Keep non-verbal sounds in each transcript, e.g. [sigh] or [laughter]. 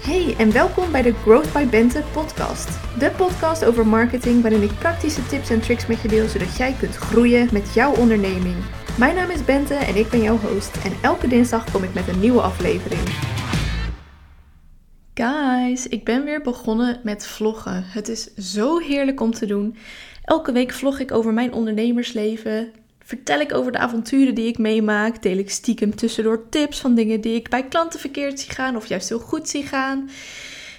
Hey en welkom bij de Growth by Bente podcast. De podcast over marketing waarin ik praktische tips en tricks met je deel zodat jij kunt groeien met jouw onderneming. Mijn naam is Bente en ik ben jouw host en elke dinsdag kom ik met een nieuwe aflevering. Guys, ik ben weer begonnen met vloggen. Het is zo heerlijk om te doen. Elke week vlog ik over mijn ondernemersleven, vertel ik over de avonturen die ik meemaak. Deel ik stiekem tussendoor tips van dingen die ik bij klanten verkeerd zie gaan of juist heel goed zie gaan.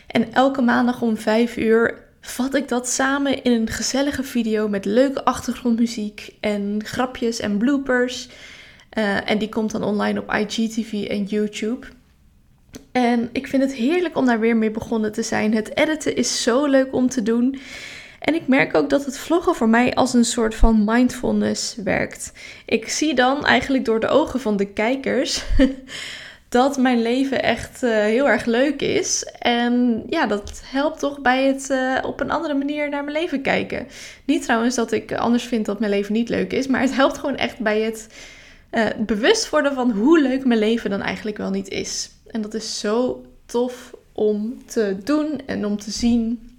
En elke maandag om 5 uur vat ik dat samen in een gezellige video met leuke achtergrondmuziek en grapjes en bloopers. Uh, en die komt dan online op IGTV en YouTube. En ik vind het heerlijk om daar weer mee begonnen te zijn. Het editen is zo leuk om te doen. En ik merk ook dat het vloggen voor mij als een soort van mindfulness werkt. Ik zie dan eigenlijk door de ogen van de kijkers [laughs] dat mijn leven echt uh, heel erg leuk is. En ja, dat helpt toch bij het uh, op een andere manier naar mijn leven kijken. Niet trouwens dat ik anders vind dat mijn leven niet leuk is, maar het helpt gewoon echt bij het uh, bewust worden van hoe leuk mijn leven dan eigenlijk wel niet is. En dat is zo tof om te doen en om te zien.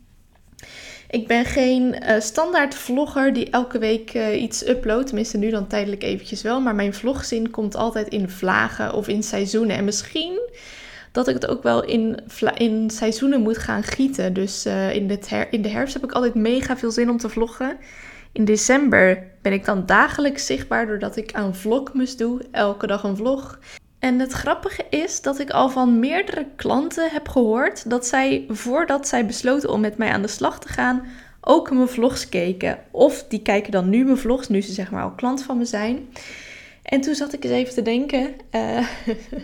Ik ben geen uh, standaard vlogger die elke week uh, iets uploadt. Tenminste, nu dan tijdelijk eventjes wel. Maar mijn vlogzin komt altijd in vlagen of in seizoenen. En misschien dat ik het ook wel in, in seizoenen moet gaan gieten. Dus uh, in, de in de herfst heb ik altijd mega veel zin om te vloggen. In december ben ik dan dagelijks zichtbaar doordat ik aan vlogmus doe. Elke dag een vlog. En het grappige is dat ik al van meerdere klanten heb gehoord dat zij voordat zij besloten om met mij aan de slag te gaan, ook mijn vlogs keken. Of die kijken dan nu mijn vlogs, nu ze zeg maar al klant van me zijn. En toen zat ik eens even te denken. Uh,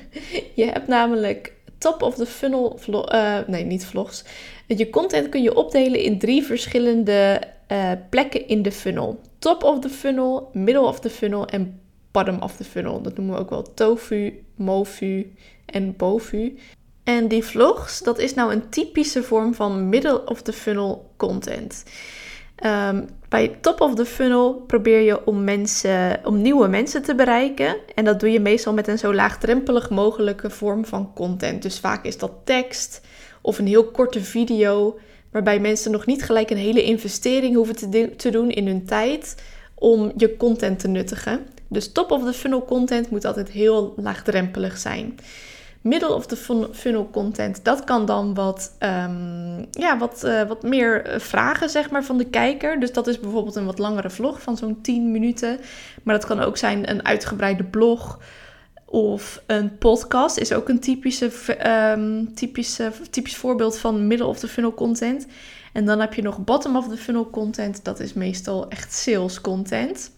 [laughs] je hebt namelijk top of the funnel, uh, nee niet vlogs. Je content kun je opdelen in drie verschillende uh, plekken in de funnel. Top of the funnel, middle of the funnel en bottom of the funnel. Dat noemen we ook wel tofu, mofu en bofu. En die vlogs, dat is nou een typische vorm van middle of the funnel content. Um, bij top of the funnel probeer je om, mensen, om nieuwe mensen te bereiken. En dat doe je meestal met een zo laagdrempelig mogelijke vorm van content. Dus vaak is dat tekst of een heel korte video. Waarbij mensen nog niet gelijk een hele investering hoeven te doen in hun tijd om je content te nuttigen. Dus top of the funnel content moet altijd heel laagdrempelig zijn. Middle of the funnel content, dat kan dan wat, um, ja, wat, uh, wat meer eh, vragen zeg maar, van de kijker. Dus dat is bijvoorbeeld een wat langere vlog van zo'n 10 minuten. Maar dat kan ook zijn een uitgebreide blog of een podcast. Is ook een typische, um, typische, typisch voorbeeld van middle of the funnel content. En dan heb je nog bottom of the funnel content. Dat is meestal echt sales content.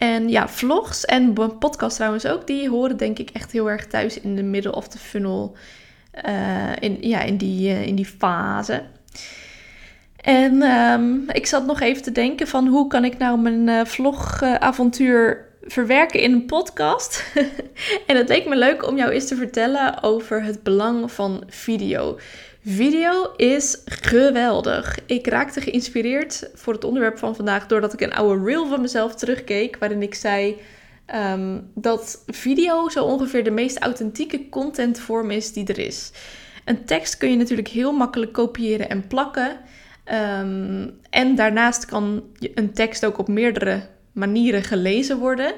En ja, vlogs en podcast trouwens ook, die horen denk ik echt heel erg thuis in de middle of the funnel. Uh, in, ja, in die, uh, in die fase. En um, ik zat nog even te denken van hoe kan ik nou mijn uh, vlogavontuur verwerken in een podcast. [laughs] en het leek me leuk om jou eens te vertellen over het belang van video. Video is geweldig. Ik raakte geïnspireerd voor het onderwerp van vandaag doordat ik een oude reel van mezelf terugkeek, waarin ik zei um, dat video zo ongeveer de meest authentieke contentvorm is die er is. Een tekst kun je natuurlijk heel makkelijk kopiëren en plakken. Um, en daarnaast kan een tekst ook op meerdere manieren gelezen worden.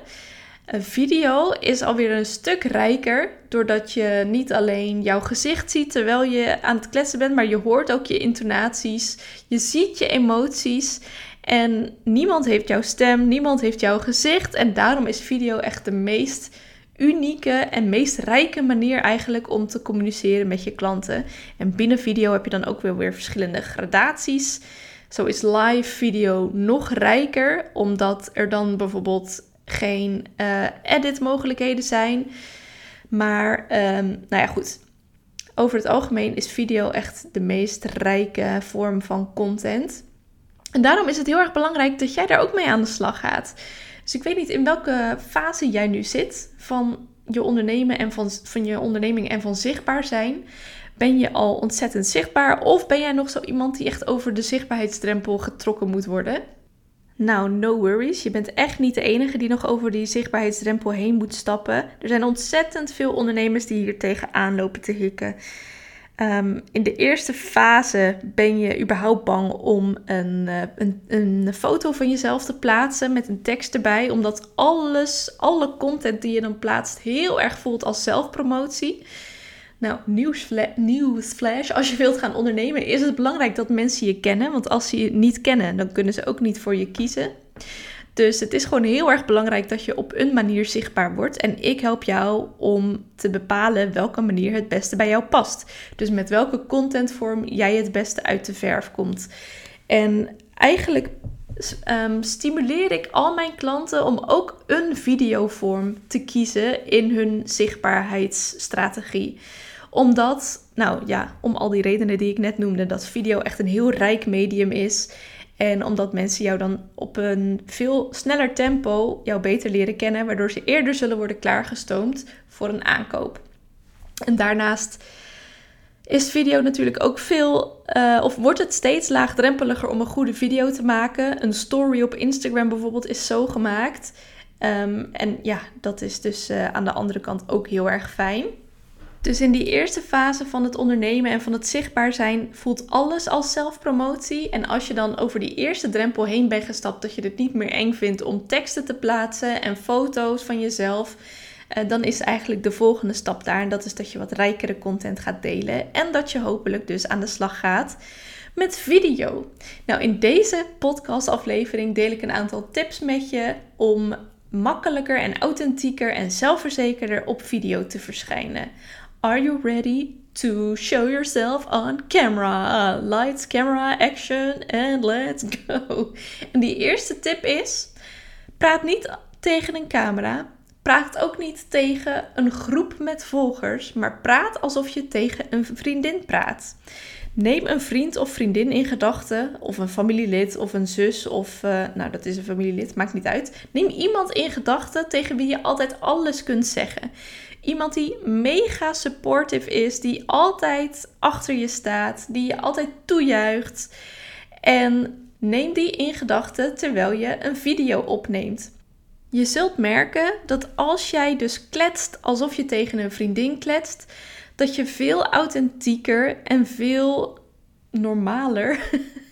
Een video is alweer een stuk rijker, doordat je niet alleen jouw gezicht ziet terwijl je aan het kletsen bent, maar je hoort ook je intonaties, je ziet je emoties en niemand heeft jouw stem, niemand heeft jouw gezicht en daarom is video echt de meest unieke en meest rijke manier eigenlijk om te communiceren met je klanten. En binnen video heb je dan ook weer, weer verschillende gradaties. Zo is live video nog rijker, omdat er dan bijvoorbeeld geen uh, edit mogelijkheden zijn. Maar um, nou ja, goed. Over het algemeen is video echt de meest rijke vorm van content. En daarom is het heel erg belangrijk dat jij daar ook mee aan de slag gaat. Dus ik weet niet in welke fase jij nu zit van je ondernemen en van, van je onderneming en van zichtbaar zijn. Ben je al ontzettend zichtbaar of ben jij nog zo iemand die echt over de zichtbaarheidsdrempel getrokken moet worden? Nou, no worries. Je bent echt niet de enige die nog over die zichtbaarheidsdrempel heen moet stappen. Er zijn ontzettend veel ondernemers die hier tegenaan lopen te hikken. Ehm, in de eerste fase ben je überhaupt bang om een, uh, een, een foto van jezelf te plaatsen met een tekst erbij, omdat alles, alle content die je dan plaatst heel erg voelt als zelfpromotie. Nou, nieuwsflash. Als je wilt gaan ondernemen, is het belangrijk dat mensen je kennen. Want als ze je niet kennen, dan kunnen ze ook niet voor je kiezen. Dus het is gewoon heel erg belangrijk dat je op een manier zichtbaar wordt. En ik help jou om te bepalen welke manier het beste bij jou past. Dus met welke contentvorm jij het beste uit de verf komt. En eigenlijk um, stimuleer ik al mijn klanten om ook een videovorm te kiezen in hun zichtbaarheidsstrategie omdat, nou ja, om al die redenen die ik net noemde, dat video echt een heel rijk medium is. En omdat mensen jou dan op een veel sneller tempo jou beter leren kennen, waardoor ze eerder zullen worden klaargestoomd voor een aankoop. En daarnaast is video natuurlijk ook veel, uh, of wordt het steeds laagdrempeliger om een goede video te maken. Een story op Instagram bijvoorbeeld is zo gemaakt. Um, en ja, dat is dus uh, aan de andere kant ook heel erg fijn. Dus in die eerste fase van het ondernemen en van het zichtbaar zijn voelt alles als zelfpromotie. En als je dan over die eerste drempel heen bent gestapt, dat je het niet meer eng vindt om teksten te plaatsen en foto's van jezelf, eh, dan is eigenlijk de volgende stap daar. En dat is dat je wat rijkere content gaat delen en dat je hopelijk dus aan de slag gaat met video. Nou, in deze podcastaflevering deel ik een aantal tips met je om makkelijker en authentieker en zelfverzekerder op video te verschijnen. Are you ready to show yourself on camera? Lights, camera, action and let's [laughs] go. En die eerste tip is: praat niet tegen een camera. Praat ook niet tegen een groep met volgers, maar praat alsof je tegen een vriendin praat. Neem een vriend of vriendin in gedachten, of een familielid of een zus, of uh, nou dat is een familielid, maakt niet uit. Neem iemand in gedachten tegen wie je altijd alles kunt zeggen. Iemand die mega supportive is, die altijd achter je staat, die je altijd toejuicht. En neem die in gedachten terwijl je een video opneemt. Je zult merken dat als jij dus kletst alsof je tegen een vriendin kletst, dat je veel authentieker en veel normaler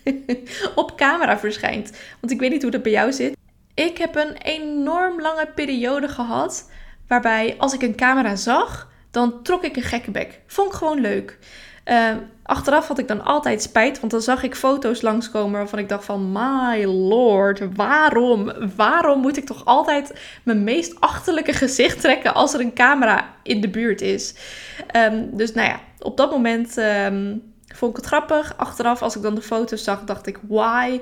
[laughs] op camera verschijnt. Want ik weet niet hoe dat bij jou zit. Ik heb een enorm lange periode gehad Waarbij als ik een camera zag, dan trok ik een gekke bek. Vond ik gewoon leuk. Uh, achteraf had ik dan altijd spijt, want dan zag ik foto's langskomen waarvan ik dacht van, my lord, waarom? Waarom moet ik toch altijd mijn meest achterlijke gezicht trekken als er een camera in de buurt is? Um, dus nou ja, op dat moment um, vond ik het grappig. Achteraf, als ik dan de foto's zag, dacht ik, why?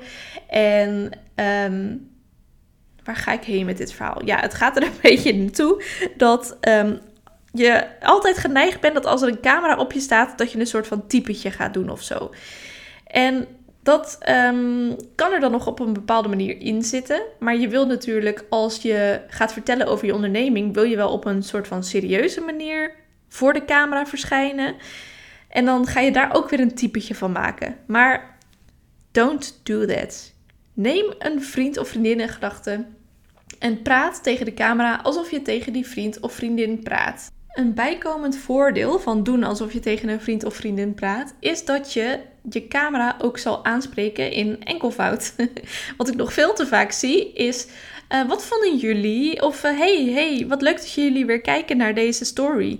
En waar ga ik heen met dit verhaal? Ja, het gaat er [laughs] een beetje naartoe dat um, je altijd geneigd bent dat als er een camera op je staat, dat je een soort van typetje gaat doen of zo. En dat um, kan er dan nog op een bepaalde manier in zitten. Maar je wil natuurlijk, als je gaat vertellen over je onderneming, wil je wel op een soort van serieuze manier voor de camera verschijnen. En dan ga je daar ook weer een typetje van maken. Maar don't do that. Neem een vriend of vriendin in gedachten en praat tegen de camera alsof je tegen die vriend of vriendin praat. Een bijkomend voordeel van doen alsof je tegen een vriend of vriendin praat, is dat je je camera ook zal aanspreken in enkelvoud. [laughs] Wat ik nog veel te vaak zie is: uh, wat vonden jullie? Of uh, hey, hey, wat leuk dat jullie weer kijken naar deze story.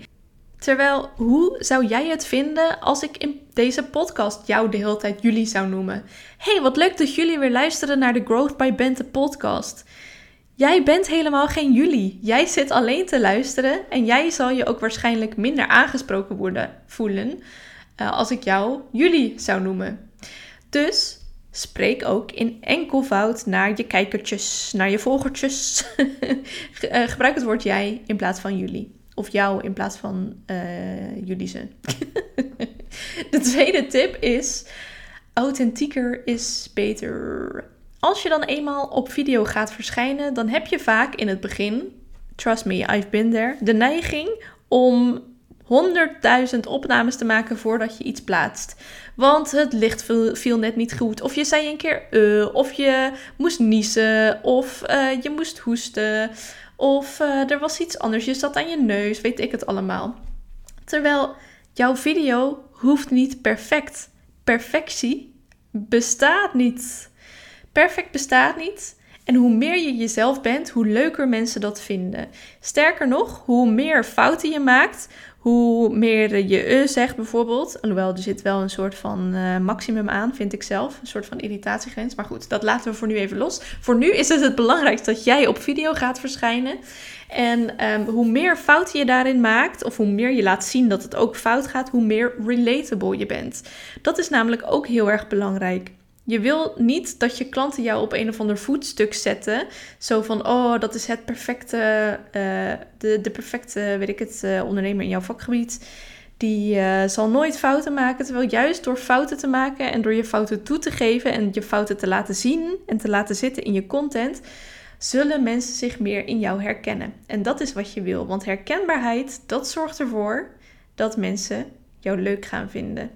Terwijl, hoe zou jij het vinden als ik in deze podcast jou de hele tijd jullie zou noemen? Hey, wat leuk dat jullie weer luisteren naar de Growth by Bente podcast. Jij bent helemaal geen jullie. Jij zit alleen te luisteren en jij zal je ook waarschijnlijk minder aangesproken worden voelen uh, als ik jou jullie zou noemen. Dus spreek ook in enkelvoud naar je kijkertjes, naar je volgertjes. [laughs] uh, gebruik het woord jij in plaats van jullie. Of jou in plaats van uh, jullie ze. [laughs] De tweede tip is: authentieker is beter. Als je dan eenmaal op video gaat verschijnen, dan heb je vaak in het begin, trust me, I've been there, de neiging om 100.000 opnames te maken voordat je iets plaatst. Want het licht viel, net niet goed. Of je zei een keer uh, of je moest niezen, of uh, je moest hoesten, of uh, er was iets anders. Je zat aan je neus, weet ik het allemaal. Terwijl jouw video hoeft niet perfect. Perfectie bestaat niet. Perfect bestaat niet. En hoe meer je jezelf bent, hoe leuker mensen dat vinden. Sterker nog, hoe meer fouten je maakt, hoe meer je e zegt bijvoorbeeld. Alhoewel, er zit wel een soort van uh, maximum aan, vind ik zelf. Een soort van irritatiegrens. Maar goed, dat laten we voor nu even los. Voor nu is het het belangrijkste dat jij op video gaat verschijnen. En um, hoe meer fouten je daarin maakt, of hoe meer je laat zien dat het ook fout gaat, hoe meer relatable je bent. Dat is namelijk ook heel erg belangrijk. Je wil niet dat je klanten jou op een of ander voetstuk zetten. Zo van, oh, dat is het perfecte, uh, de, de perfecte, weet ik het, uh, ondernemer in jouw vakgebied. Die uh, zal nooit fouten maken. Terwijl juist door fouten te maken en door je fouten toe te geven en je fouten te laten zien en te laten zitten in je content, zullen mensen zich meer in jou herkennen. En dat is wat je wil. Want herkenbaarheid, dat zorgt ervoor dat mensen jou leuk gaan vinden.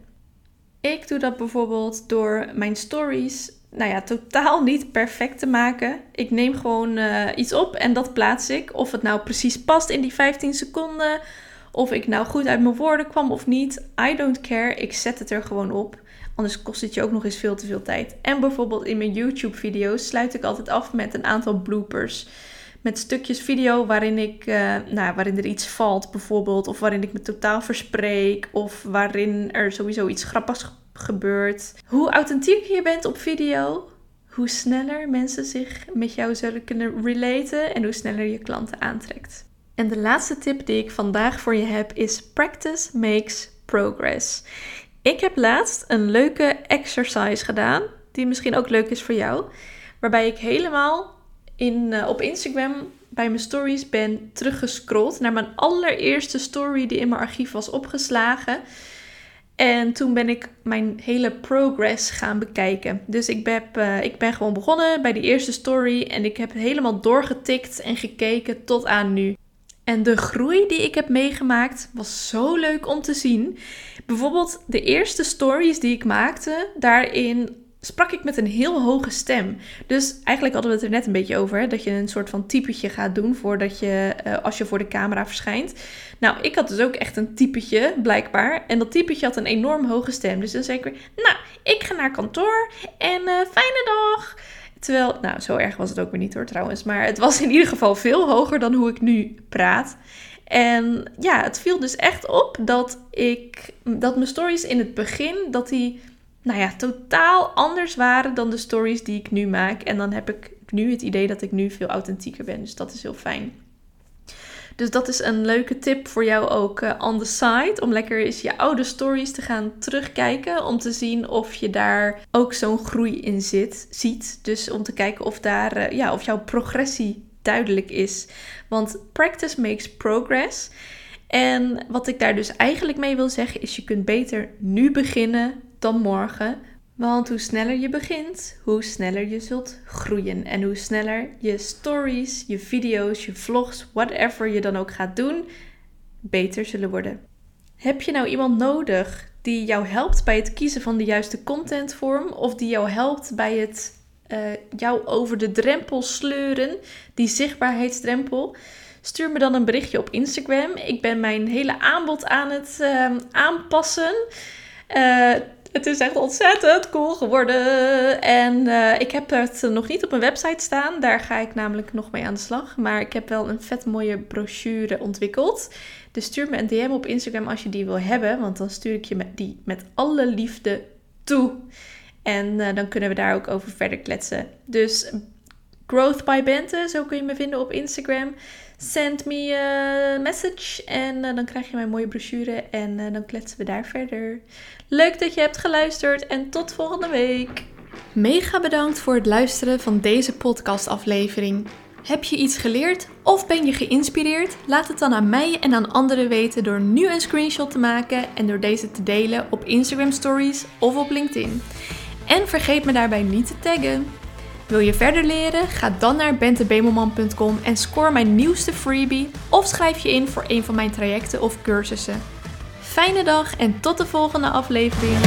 Ik doe dat bijvoorbeeld door mijn stories, nou ja, totaal niet perfect te maken. Ik neem gewoon uh, iets op en dat plaats ik. Of het nou precies past in die 15 seconden. Of ik nou goed uit mijn woorden kwam of niet. I don't care. Ik zet het er gewoon op. Anders kost het je ook nog eens veel te veel tijd. En bijvoorbeeld in mijn YouTube-video's sluit ik altijd af met een aantal bloopers. Met stukjes video waarin, ik, uh, nou, waarin er iets valt, bijvoorbeeld. Of waarin ik me totaal verspreek. Of waarin er sowieso iets grappigs gebeurt. Hoe authentieker je bent op video, hoe sneller mensen zich met jou zullen kunnen relaten en hoe sneller je klanten aantrekt. En de laatste tip die ik vandaag voor je heb is practice makes progress. Ik heb laatst een leuke exercise gedaan, die misschien ook leuk is voor jou, waarbij ik helemaal in, uh, op Instagram bij mijn stories ben teruggescrolld naar mijn allereerste story die in mijn archief was opgeslagen. En toen ben ik mijn hele progress gaan bekijken. Dus ik ben, uh, ik ben gewoon begonnen bij die eerste story en ik heb helemaal doorgetikt en gekeken tot aan nu. En de groei die ik heb meegemaakt was zo leuk om te zien. Bijvoorbeeld de eerste stories die ik maakte, daarin sprak ik met een heel hoge stem. Dus eigenlijk hadden we het er net een beetje over, hè, dat je een soort van typetje gaat doen voordat je, uh, als je voor de camera verschijnt. Nou, ik had dus ook echt een typetje, blijkbaar. En dat typetje had een enorm hoge stem. Dus dan zei ik weer, nou, ik ga naar kantoor en uh, fijne dag. Terwijl, nou, zo erg was het ook weer niet hoor trouwens. Maar het was in ieder geval veel hoger dan hoe ik nu praat. En ja, het viel dus echt op dat ik, dat mijn stories in het begin, dat die, nou ja, totaal anders waren dan de stories die ik nu maak. En dan heb ik nu het idee dat ik nu veel authentieker ben. Dus dat is heel fijn. Dus dat is een leuke tip voor jou ook uh, on the side. Om lekker eens je oude stories te gaan terugkijken. Om te zien of je daar ook zo'n groei in zit, ziet. Dus om te kijken of, daar, uh, ja, of jouw progressie duidelijk is. Want practice makes progress. En wat ik daar dus eigenlijk mee wil zeggen is: je kunt beter nu beginnen dan morgen. Want hoe sneller je begint, hoe sneller je zult groeien. En hoe sneller je stories, je video's, je vlogs, whatever je dan ook gaat doen, beter zullen worden. Heb je nou iemand nodig die jou helpt bij het kiezen van de juiste contentvorm? Of die jou helpt bij het uh, jou over de drempel sleuren, die zichtbaarheidsdrempel? Stuur me dan een berichtje op Instagram. Ik ben mijn hele aanbod aan het uh, aanpassen. Uh, [laughs] het is echt ontzettend cool geworden. En uh, ik heb het nog niet op mijn website staan. Daar ga ik namelijk nog mee aan de slag. Maar ik heb wel een vet mooie brochure ontwikkeld. Dus stuur me een DM op Instagram als je die wil hebben. Want dan stuur ik je die met alle liefde toe. En uh, dan kunnen we daar ook over verder kletsen. Dus Growth by Bente, zo kun je me vinden op Instagram. Send me a message en uh, dan krijg je mijn mooie brochure en uh, dan kletsen we daar verder. Leuk dat je hebt geluisterd en tot volgende week. Mega bedankt voor het luisteren van deze podcastaflevering. Heb je iets geleerd of ben je geïnspireerd? Laat het dan aan mij en aan anderen weten door nu een screenshot te maken en door deze te delen op Instagram Stories of op LinkedIn. En vergeet me daarbij niet te taggen. Wil je verder leren? Ga dan naar bentebemelman.com en score mijn nieuwste freebie of schrijf je in voor een van mijn trajecten of cursussen. Fijne dag en tot de volgende aflevering.